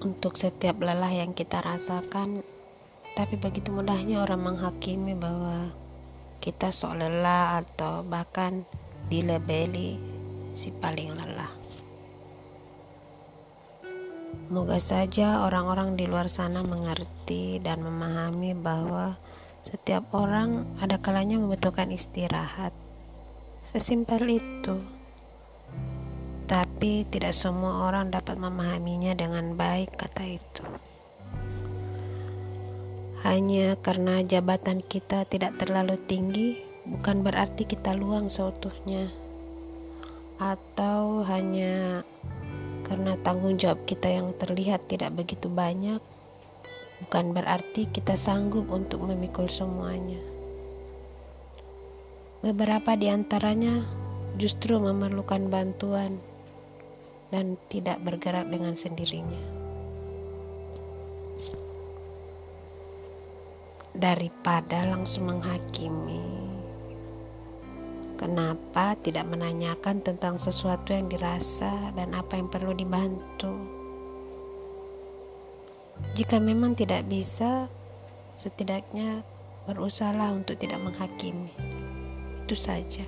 untuk setiap lelah yang kita rasakan, tapi begitu mudahnya orang menghakimi bahwa kita sok lelah atau bahkan dilebeli si paling lelah. Moga saja orang-orang di luar sana mengerti dan memahami bahwa setiap orang ada kalanya membutuhkan istirahat. Sesimpel itu tapi tidak semua orang dapat memahaminya dengan baik, kata itu. Hanya karena jabatan kita tidak terlalu tinggi, bukan berarti kita luang seutuhnya, atau hanya karena tanggung jawab kita yang terlihat tidak begitu banyak, bukan berarti kita sanggup untuk memikul semuanya. Beberapa di antaranya justru memerlukan bantuan dan tidak bergerak dengan sendirinya. Daripada langsung menghakimi, kenapa tidak menanyakan tentang sesuatu yang dirasa dan apa yang perlu dibantu? Jika memang tidak bisa, setidaknya berusahalah untuk tidak menghakimi. Itu saja.